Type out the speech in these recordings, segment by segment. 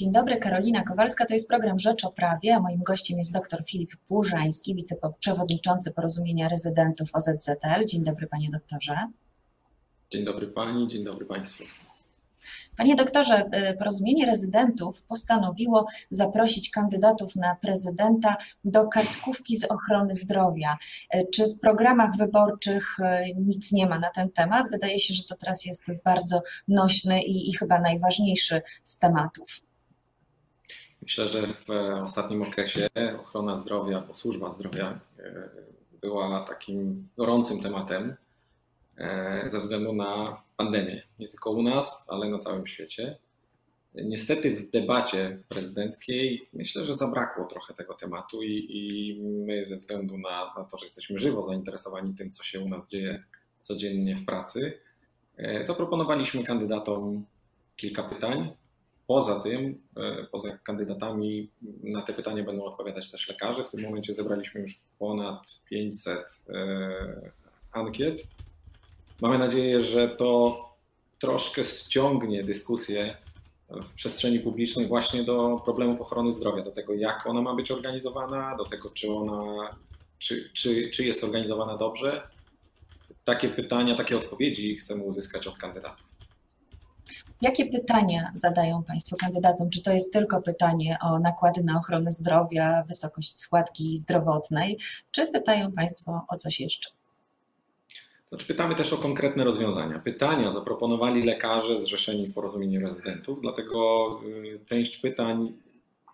Dzień dobry, Karolina Kowalska. To jest program Rzecz o Prawie, a moim gościem jest dr Filip Płużański, wiceprzewodniczący Porozumienia Rezydentów OZZL. Dzień dobry, panie doktorze. Dzień dobry pani, dzień dobry państwu. Panie doktorze, y, Porozumienie Rezydentów postanowiło zaprosić kandydatów na prezydenta do kartkówki z ochrony zdrowia. Y, czy w programach wyborczych y, nic nie ma na ten temat? Wydaje się, że to teraz jest bardzo nośny i, i chyba najważniejszy z tematów. Myślę, że w ostatnim okresie ochrona zdrowia, bo służba zdrowia była takim gorącym tematem ze względu na pandemię. Nie tylko u nas, ale na całym świecie. Niestety w debacie prezydenckiej myślę, że zabrakło trochę tego tematu i, i my ze względu na, na, to, że jesteśmy żywo zainteresowani tym, co się u nas dzieje codziennie w pracy, e, zaproponowaliśmy kandydatom kilka pytań. Poza tym, e, poza kandydatami na te pytania będą odpowiadać też lekarze. W tym momencie zebraliśmy już ponad 500 e, ankiet Mamy nadzieję, że to troszkę ściągnie dyskusję w przestrzeni publicznej właśnie do problemów ochrony zdrowia, do tego, jak ona ma być organizowana, do tego, czy ona, czy, czy, czy jest organizowana dobrze. Takie pytania, takie odpowiedzi chcemy uzyskać od kandydatów. Jakie pytania zadają Państwo kandydatom? Czy to jest tylko pytanie o nakłady na ochronę zdrowia, wysokość składki zdrowotnej, czy pytają Państwo o coś jeszcze? Znaczy pytamy też o konkretne rozwiązania. Pytania zaproponowali lekarze zrzeszeni w porozumieniu rezydentów, dlatego y, część pytań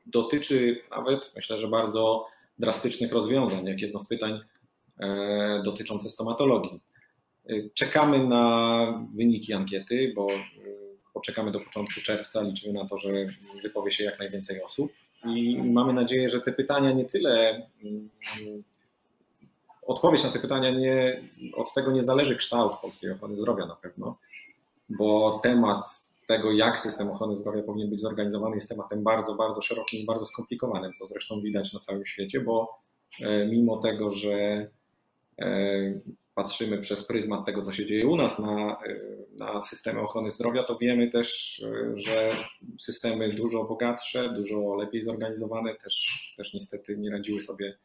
dotyczy nawet, myślę, że bardzo drastycznych rozwiązań, jak jedno z pytań e, dotyczące stomatologii. Y, czekamy na wyniki ankiety, bo y, poczekamy do początku czerwca, liczymy na to, że wypowie się jak najwięcej osób. I mamy nadzieję, że te pytania nie tyle mm, odpowiedź na te pytania nie, od tego nie zależy kształt polskiej ochrony zdrowia na pewno, bo temat tego, jak system ochrony zdrowia powinien być zorganizowany, jest tematem bardzo, bardzo szerokim i bardzo skomplikowanym, co zresztą widać na całym świecie, bo e, mimo tego, że e, patrzymy przez pryzmat tego, co się dzieje u nas na, na systemy ochrony zdrowia, to wiemy też, że systemy dużo bogatsze, dużo lepiej zorganizowane też, też niestety nie radziły sobie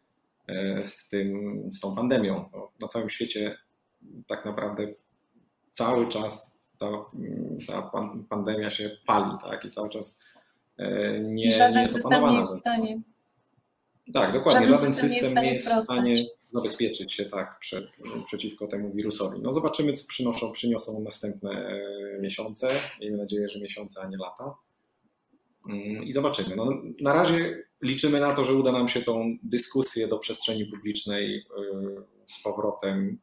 E, z, tym, z tą pandemią. No, na całym świecie tak naprawdę cały czas ta, ta pandemia się pali, tak? I cały czas e, nie, I żaden nie jest system nie jest w stanie. Tak, dokładnie. Żaden, żaden system, system, nie jest w stanie, zabezpieczyć się tak przed, przeciwko temu wirusowi. No zobaczymy, co przynoszą, przyniosą następne e, miesiące. Miejmy nadzieję, że miesiące, a nie lata. Mm, I zobaczymy. No, na razie liczymy na to, że uda nam się tą dyskusję do przestrzeni publicznej y, z powrotem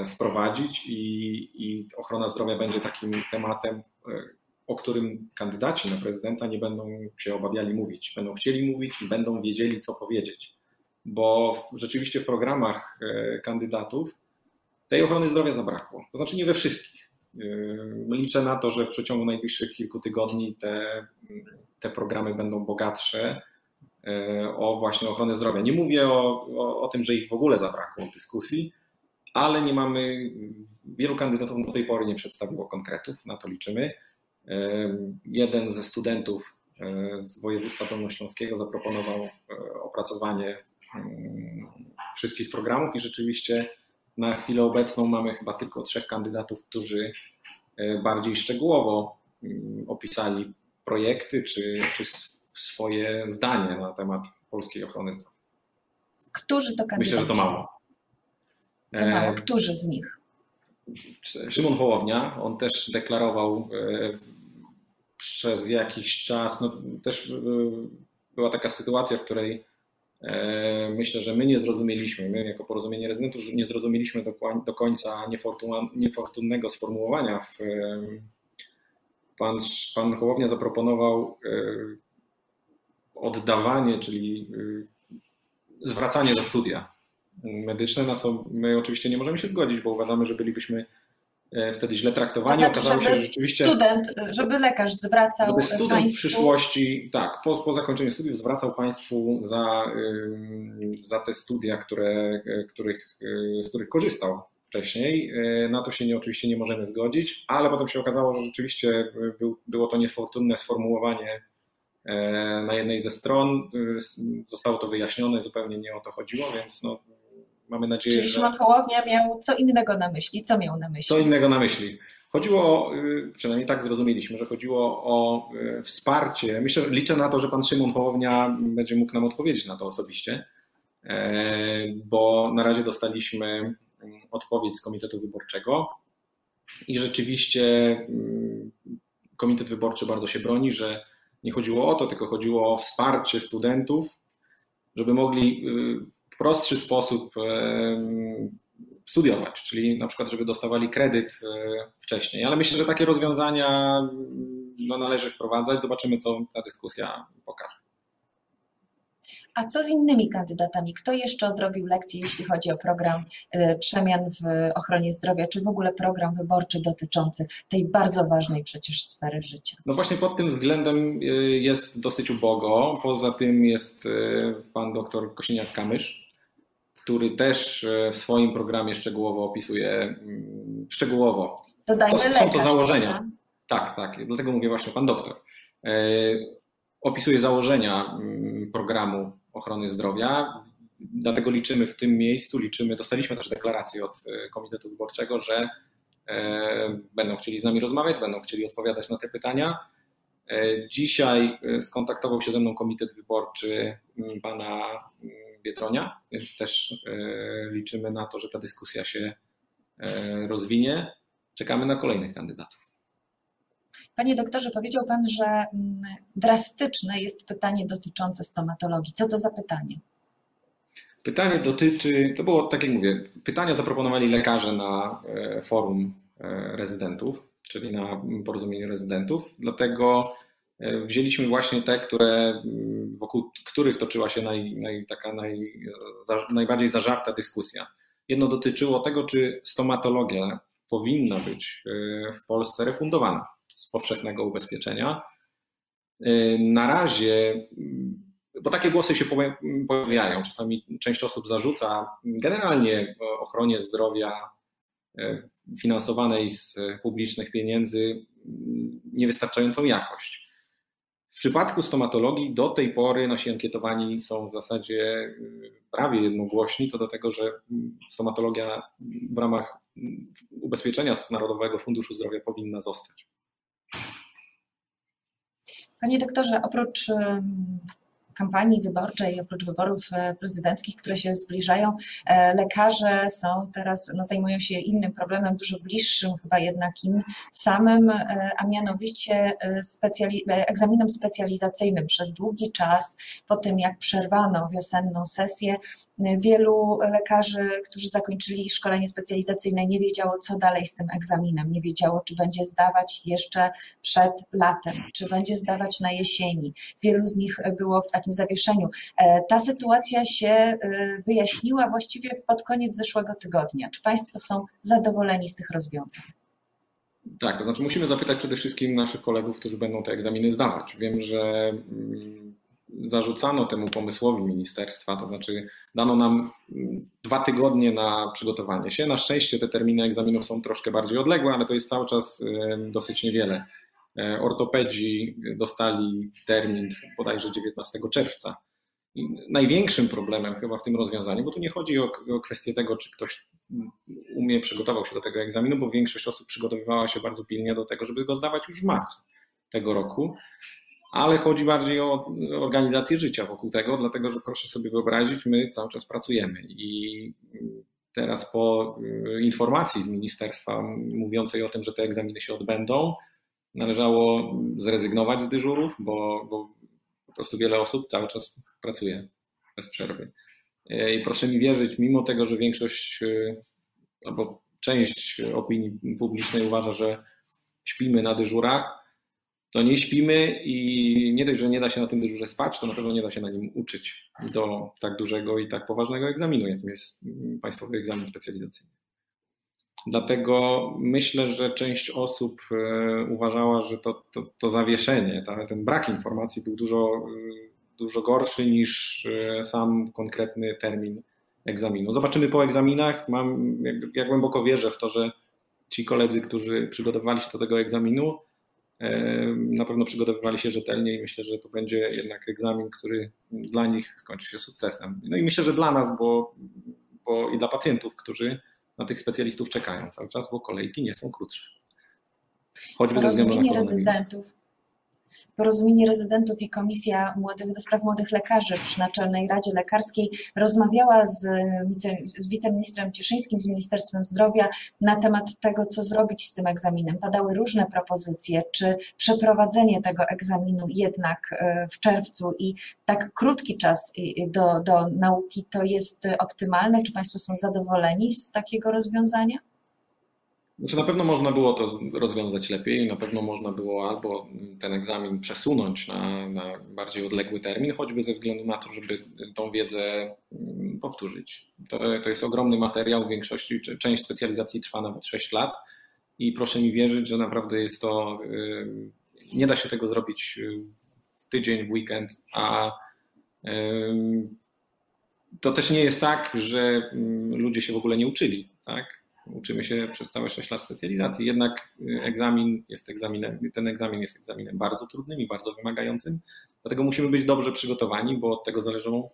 y, sprowadzić i, i ochrona zdrowia będzie takim tematem, y, o którym kandydaci na prezydenta nie będą się obawiali mówić. Będą chcieli mówić i będą wiedzieli, co powiedzieć. Bo rzeczywiście w programach kandydatów tej ochrony zdrowia zabrakło. To znaczy nie we wszystkich. Liczę na to, że w przeciągu najbliższych kilku tygodni te, te programy będą bogatsze E, o właśnie ochronę zdrowia. Nie mówię o, o, o, tym, że ich w ogóle zabrakło w dyskusji, ale nie mamy, wielu kandydatów do tej pory nie przedstawiło konkretów, na to liczymy. E, jeden ze studentów e, z województwa dolnośląskiego zaproponował opracowanie wszystkich programów i rzeczywiście na chwilę obecną mamy chyba tylko trzech kandydatów, którzy bardziej szczegółowo mm, opisali projekty czy, czy swoje zdanie na temat polskiej ochrony zdrowia. Którzy to kandydaci? Myślę, że to mało. To mało. E, Którzy z nich? Szymon Hołownia, on też deklarował e, przez jakiś czas, no też e, była taka sytuacja, w której myślę, że my nie zrozumieliśmy, my jako porozumienie rezydentów nie zrozumieliśmy do, końca niefortunnego sformułowania. W, pan, pan Hołownia zaproponował oddawanie, czyli zwracanie do studia medyczne, na co my oczywiście nie możemy się zgodzić, bo uważamy, że bylibyśmy e, wtedy źle traktowani. To znaczy, Okazało się, że rzeczywiście. Student, żeby lekarz zwracał. Żeby student państwu... w przyszłości, tak, po, po zakończeniu studiów zwracał Państwu za, za te studia, które, których, z których korzystał wcześniej. E, na to się nie, oczywiście nie możemy zgodzić, ale potem się okazało, że rzeczywiście był, było to niefortunne sformułowanie na jednej ze stron. Zostało to wyjaśnione, zupełnie nie o to chodziło, więc no, mamy nadzieję, Czyli Szymon Hołownia miał co innego na myśli. Co miał na myśli? Co innego na myśli. Chodziło, przynajmniej tak zrozumieliśmy, że chodziło o wsparcie. Myślę, liczę na to, że pan Szymon Hołownia będzie mógł nam odpowiedzieć na to osobiście, bo na razie dostaliśmy odpowiedź z Komitetu Wyborczego i rzeczywiście Komitet Wyborczy bardzo się broni, że nie chodziło o to, tylko chodziło o wsparcie studentów, żeby mogli w prostszy sposób studiować, czyli na przykład, żeby dostawali kredyt wcześniej. Ale myślę, że takie rozwiązania no, należy wprowadzać. Zobaczymy, co ta dyskusja pokaże. A co z innymi kandydatami? Kto jeszcze odrobił lekcje, jeśli chodzi o program y, przemian w ochronie zdrowia, czy w ogóle program wyborczy dotyczący tej bardzo ważnej przecież sfery życia? No właśnie pod tym względem y, jest dosyć ubogo. Poza tym jest pan doktor Kosiniak-Kamysz, który też w swoim programie szczegółowo opisuje, mm, szczegółowo. Dodajmy to, lekarz, są to założenia. Prawda? Tak, tak. Dlatego mówię właśnie pan doktor. Opisuje założenia mm, programu ochrony zdrowia. Dlatego liczymy w tym miejscu, liczymy, dostaliśmy też deklarację od e, Komitetu Wyborczego, że e, będą chcieli z nami rozmawiać, będą chcieli odpowiadać na te pytania. E, dzisiaj skontaktował się ze mną Komitet Wyborczy pana Biedronia, więc też liczymy na to, że ta dyskusja się rozwinie. Czekamy na kolejnych kandydatów. Panie doktorze, powiedział Pan, że mm, drastyczne jest pytanie dotyczące stomatologii. Co to za pytanie? Pytanie dotyczy, to było tak jak mówię, pytania zaproponowali lekarze na e, forum e, rezydentów, czyli na porozumieniu rezydentów, dlatego e, wzięliśmy właśnie te, które, wokół których toczyła się naj, naj, taka naj, najbardziej zażarta dyskusja. Jedno dotyczyło tego, czy stomatologia powinna być w Polsce refundowana z powszechnego ubezpieczenia. Y, na razie, bo takie głosy się pojawiają, czasami część osób zarzuca generalnie ochronie zdrowia y, finansowanej z publicznych pieniędzy niewystarczającą jakość. Przypadku stomatologii do tej pory nasi ankietowani są w zasadzie y, prawie jednogłośni co do tego, że stomatologia w ramach ubezpieczenia z Narodowego Funduszu Zdrowia powinna zostać. Panie doktorze, oprócz kampanii wyborczej, oprócz wyborów e, prezydenckich, które się zbliżają, e, lekarze są teraz, no, zajmują się innym problemem, dużo bliższym chyba jednak im samym, e, a mianowicie specjali egzaminem specjalizacyjnym. Przez długi czas, po tym jak przerwano wiosenną sesję, wielu lekarzy, którzy zakończyli szkolenie specjalizacyjne, nie wiedziało, co dalej z tym egzaminem, nie wiedziało, czy będzie zdawać jeszcze przed latem, czy będzie zdawać na jesieni. Wielu z nich było w takim zawieszeniu. E, ta sytuacja się e, wyjaśniła właściwie pod koniec zeszłego tygodnia. Czy Państwo są zadowoleni z tych rozwiązań? Tak, to znaczy musimy zapytać przede wszystkim naszych kolegów, którzy będą te egzaminy zdawać. Wiem, że mm, zarzucano temu pomysłowi ministerstwa, to znaczy dano nam mm, dwa tygodnie na przygotowanie się. Na szczęście te terminy egzaminów są troszkę bardziej odległe, ale to jest cały czas dosyć niewiele. E, ortopedzi dostali termin bodajże 19 czerwca. I największym problemem chyba w tym rozwiązaniu, bo tu nie chodzi o, o kwestię tego, czy ktoś umie, przygotował się do tego egzaminu, bo większość osób przygotowywała się bardzo pilnie do tego, żeby go zdawać już w marcu tego roku, ale chodzi bardziej o organizację życia wokół tego, dlatego że proszę sobie wyobrazić, my cały czas pracujemy i teraz po y, informacji z ministerstwa mówiącej o tym, że te egzaminy się odbędą, należało zrezygnować z dyżurów, bo, bo po prostu wiele osób cały czas pracuje bez przerwy. I proszę mi wierzyć, mimo tego, że większość e, albo część opinii publicznej uważa, że śpimy na dyżurach, to nie śpimy i nie dość, że nie da się na tym dyżurze spać, to na pewno nie da się na nim uczyć do tak dużego i tak poważnego egzaminu, jakim jest państwowy egzamin specjalizacyjny. Dlatego myślę, że część osób e, uważała, że to, to, to zawieszenie, ten brak informacji był dużo, e, dużo gorszy niż e, sam konkretny termin egzaminu. Zobaczymy po egzaminach. Mam, ja głęboko wierzę w to, że ci koledzy, którzy przygotowywali się do tego egzaminu, na pewno przygotowywali się rzetelnie i myślę, że to będzie jednak egzamin, który dla nich skończy się sukcesem. No i myślę, że dla nas, bo, bo i dla pacjentów, którzy na tych specjalistów czekają cały czas, bo kolejki nie są krótsze. Choćby ze względu na rezydentów Porozumienie Rezydentów i Komisja Młodych do Spraw Młodych Lekarzy przy Naczelnej Radzie Lekarskiej rozmawiała z, wice, z wiceministrem Cieszyńskim, z Ministerstwem Zdrowia na temat tego, co zrobić z tym egzaminem. Padały różne propozycje, czy przeprowadzenie tego egzaminu jednak e, w czerwcu i tak krótki czas do, do nauki to jest optymalne? Czy Państwo są zadowoleni z takiego rozwiązania? Znaczy na pewno można było to rozwiązać lepiej, na pewno można było albo ten egzamin przesunąć na, na, bardziej odległy termin, choćby ze względu na to, żeby tą wiedzę mm, powtórzyć. To, to jest ogromny materiał, w większości część specjalizacji trwa nawet 6 lat i proszę mi wierzyć, że naprawdę jest to, y, nie da się tego zrobić y, w tydzień, w weekend, a to też nie jest tak, że mm, ludzie się w ogóle nie uczyli, tak? Uczymy się przez całe 6 lat specjalizacji. Jednak y, egzamin jest egzaminem, ten egzamin jest egzaminem bardzo trudnym i bardzo wymagającym, dlatego musimy być dobrze przygotowani, bo od tego zależą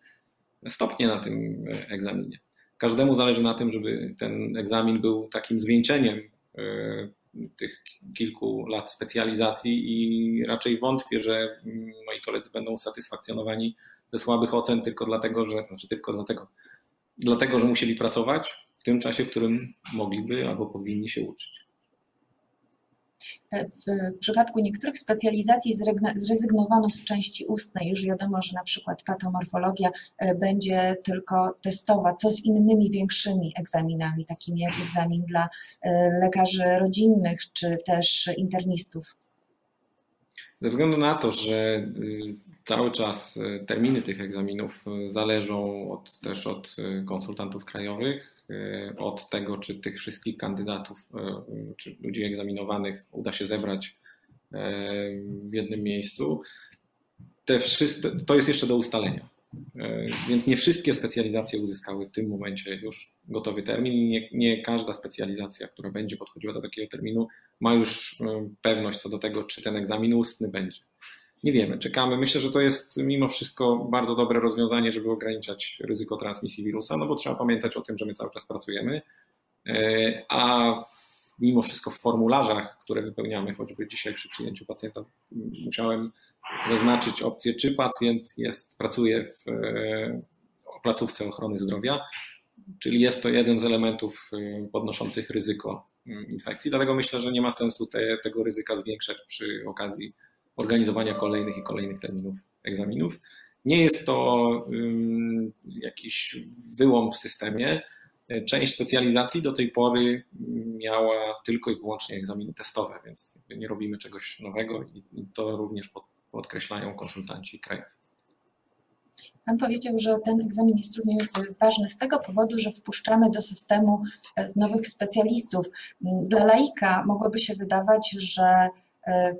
stopnie na tym y, egzaminie. Każdemu zależy na tym, żeby ten egzamin był takim zwieńczeniem y, tych kilku lat specjalizacji i raczej wątpię, że moi koledzy będą usatysfakcjonowani ze słabych ocen tylko dlatego, że, znaczy tylko dlatego, dlatego, że musieli pracować, tym czasie, w którym mogliby albo powinni się uczyć. W przypadku niektórych specjalizacji zrezygnowano z części ustnej. Już wiadomo, że na przykład patomorfologia e, będzie tylko testowa. Co z innymi większymi egzaminami, takimi jak egzamin dla e, lekarzy rodzinnych czy też internistów? Ze względu na to, że y, cały czas y, terminy tych egzaminów y, zależą od, też od konsultantów krajowych, od tego, czy tych wszystkich kandydatów, czy ludzi egzaminowanych uda się zebrać w jednym miejscu. Te to jest jeszcze do ustalenia. E, więc nie wszystkie specjalizacje uzyskały w tym momencie już gotowy termin i nie, nie, każda specjalizacja, która będzie podchodziła do takiego terminu, ma już e, pewność co do tego, czy ten egzamin ustny będzie. Nie wiemy, czekamy. Myślę, że to jest mimo wszystko bardzo dobre rozwiązanie, żeby ograniczać ryzyko transmisji wirusa, no bo trzeba pamiętać o tym, że my cały czas pracujemy, e, a mimo wszystko w formularzach, które wypełniamy, choćby dzisiaj przy przyjęciu pacjenta, musiałem zaznaczyć opcję, czy pacjent jest, pracuje w e, placówce ochrony zdrowia, czyli jest to jeden z elementów e, podnoszących ryzyko mm, infekcji. Dlatego myślę, że nie ma sensu te, tego ryzyka zwiększać przy okazji organizowania kolejnych i kolejnych terminów egzaminów. Nie jest to um, jakiś wyłom w systemie. Część specjalizacji do tej pory miała tylko i wyłącznie egzaminy testowe, więc nie robimy czegoś nowego i to również pod, podkreślają konsultanci krajowi. Pan powiedział, że ten egzamin jest również ważny z tego powodu, że wpuszczamy do systemu e, nowych specjalistów. Dla laika mogłoby się wydawać, że e,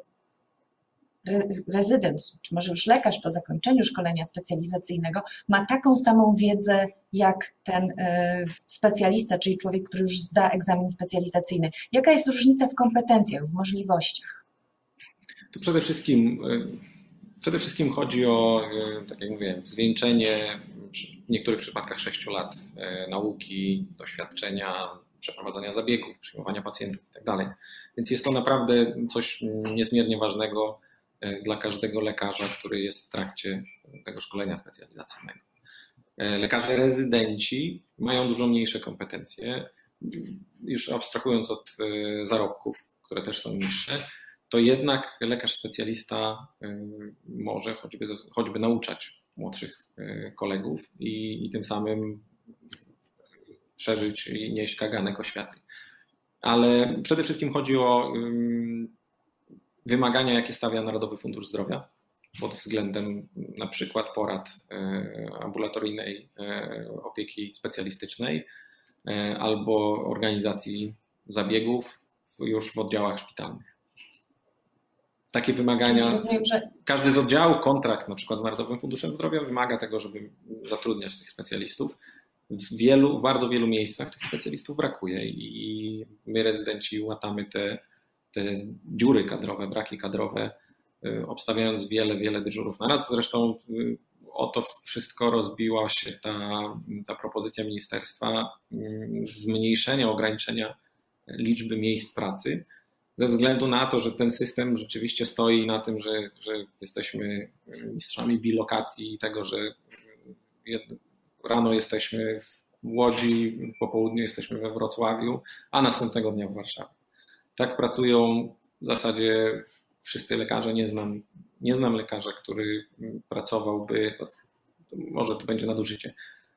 rezydent, czy może już lekarz po zakończeniu szkolenia specjalizacyjnego ma taką samą wiedzę jak ten e, specjalista, czyli człowiek, który już zda egzamin specjalizacyjny. Jaka jest różnica w kompetencjach, w możliwościach? Tu przede wszystkim, e, przede wszystkim chodzi o, e, tak jak mówiłem, zwieńczenie w niektórych przypadkach 6 lat e, nauki, doświadczenia, przeprowadzania zabiegów, przyjmowania pacjentów itd. Tak Więc jest to naprawdę coś niezmiernie ważnego dla każdego lekarza, który jest w trakcie tego szkolenia specjalizacyjnego. Lekarze rezydenci mają dużo mniejsze kompetencje, już abstrahując od zarobków, które też są niższe, to jednak lekarz specjalista y, może choćby, choćby nauczać młodszych y, kolegów i, i tym samym szerzyć i nieść kaganek oświaty. Ale przede wszystkim chodzi o wymagania, jakie stawia Narodowy Fundusz Zdrowia pod względem na przykład porad y, ambulatoryjnej opieki specjalistycznej albo organizacji zabiegów już w oddziałach szpitalnych takie wymagania. Rozumiem, że... Każdy z oddziałów, kontrakt na przykład z Narodowym Funduszem Zdrowia wymaga tego, żeby zatrudniać tych specjalistów. W, wielu, w bardzo wielu miejscach tych specjalistów brakuje i my rezydenci łatamy te, te dziury kadrowe, braki kadrowe, obstawiając wiele, wiele dyżurów na raz. Zresztą o to wszystko rozbiła się ta, ta propozycja ministerstwa mm, zmniejszenia, ograniczenia liczby miejsc pracy, ze względu na to, że ten system rzeczywiście stoi na tym, że, że jesteśmy mistrzami bilokacji i tego, że rano jesteśmy w Łodzi, po południu jesteśmy we Wrocławiu, a następnego dnia w Warszawie. Tak pracują w zasadzie wszyscy lekarze. Nie znam, nie znam lekarza, który pracowałby, może to będzie nadużycie.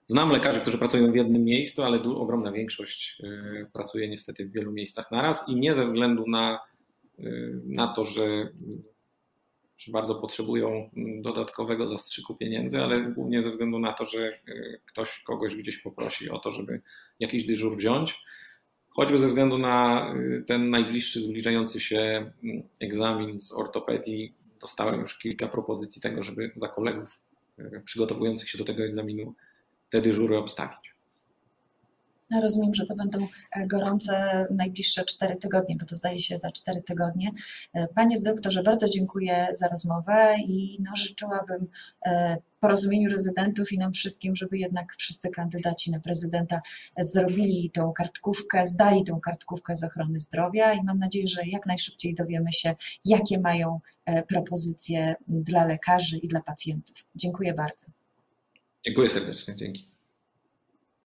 Znam lekarzy, którzy pracują w jednym miejscu, ale ogromna większość y, pracuje niestety w wielu miejscach naraz i nie ze względu na, y, na to, że, że bardzo potrzebują dodatkowego zastrzyku pieniędzy, ale głównie ze względu na to, że y, ktoś kogoś gdzieś poprosi o to, żeby jakiś dyżur wziąć. Choćby ze względu na ten najbliższy, zbliżający się mm, egzamin z ortopedii, dostałem już kilka propozycji tego, żeby za kolegów przygotowujących się do tego egzaminu te dyżury obstawić. Rozumiem, że to będą e, gorące najbliższe cztery tygodnie, bo to zdaje się za cztery tygodnie. E, panie doktorze, bardzo dziękuję za rozmowę i no, życzyłabym e, porozumieniu rezydentów i nam wszystkim, żeby jednak wszyscy kandydaci na prezydenta zrobili tą kartkówkę, zdali tą kartkówkę z ochrony zdrowia i mam nadzieję, że jak najszybciej dowiemy się, jakie mają propozycje dla lekarzy i dla pacjentów. Dziękuję bardzo. Dziękuję serdecznie, dzięki.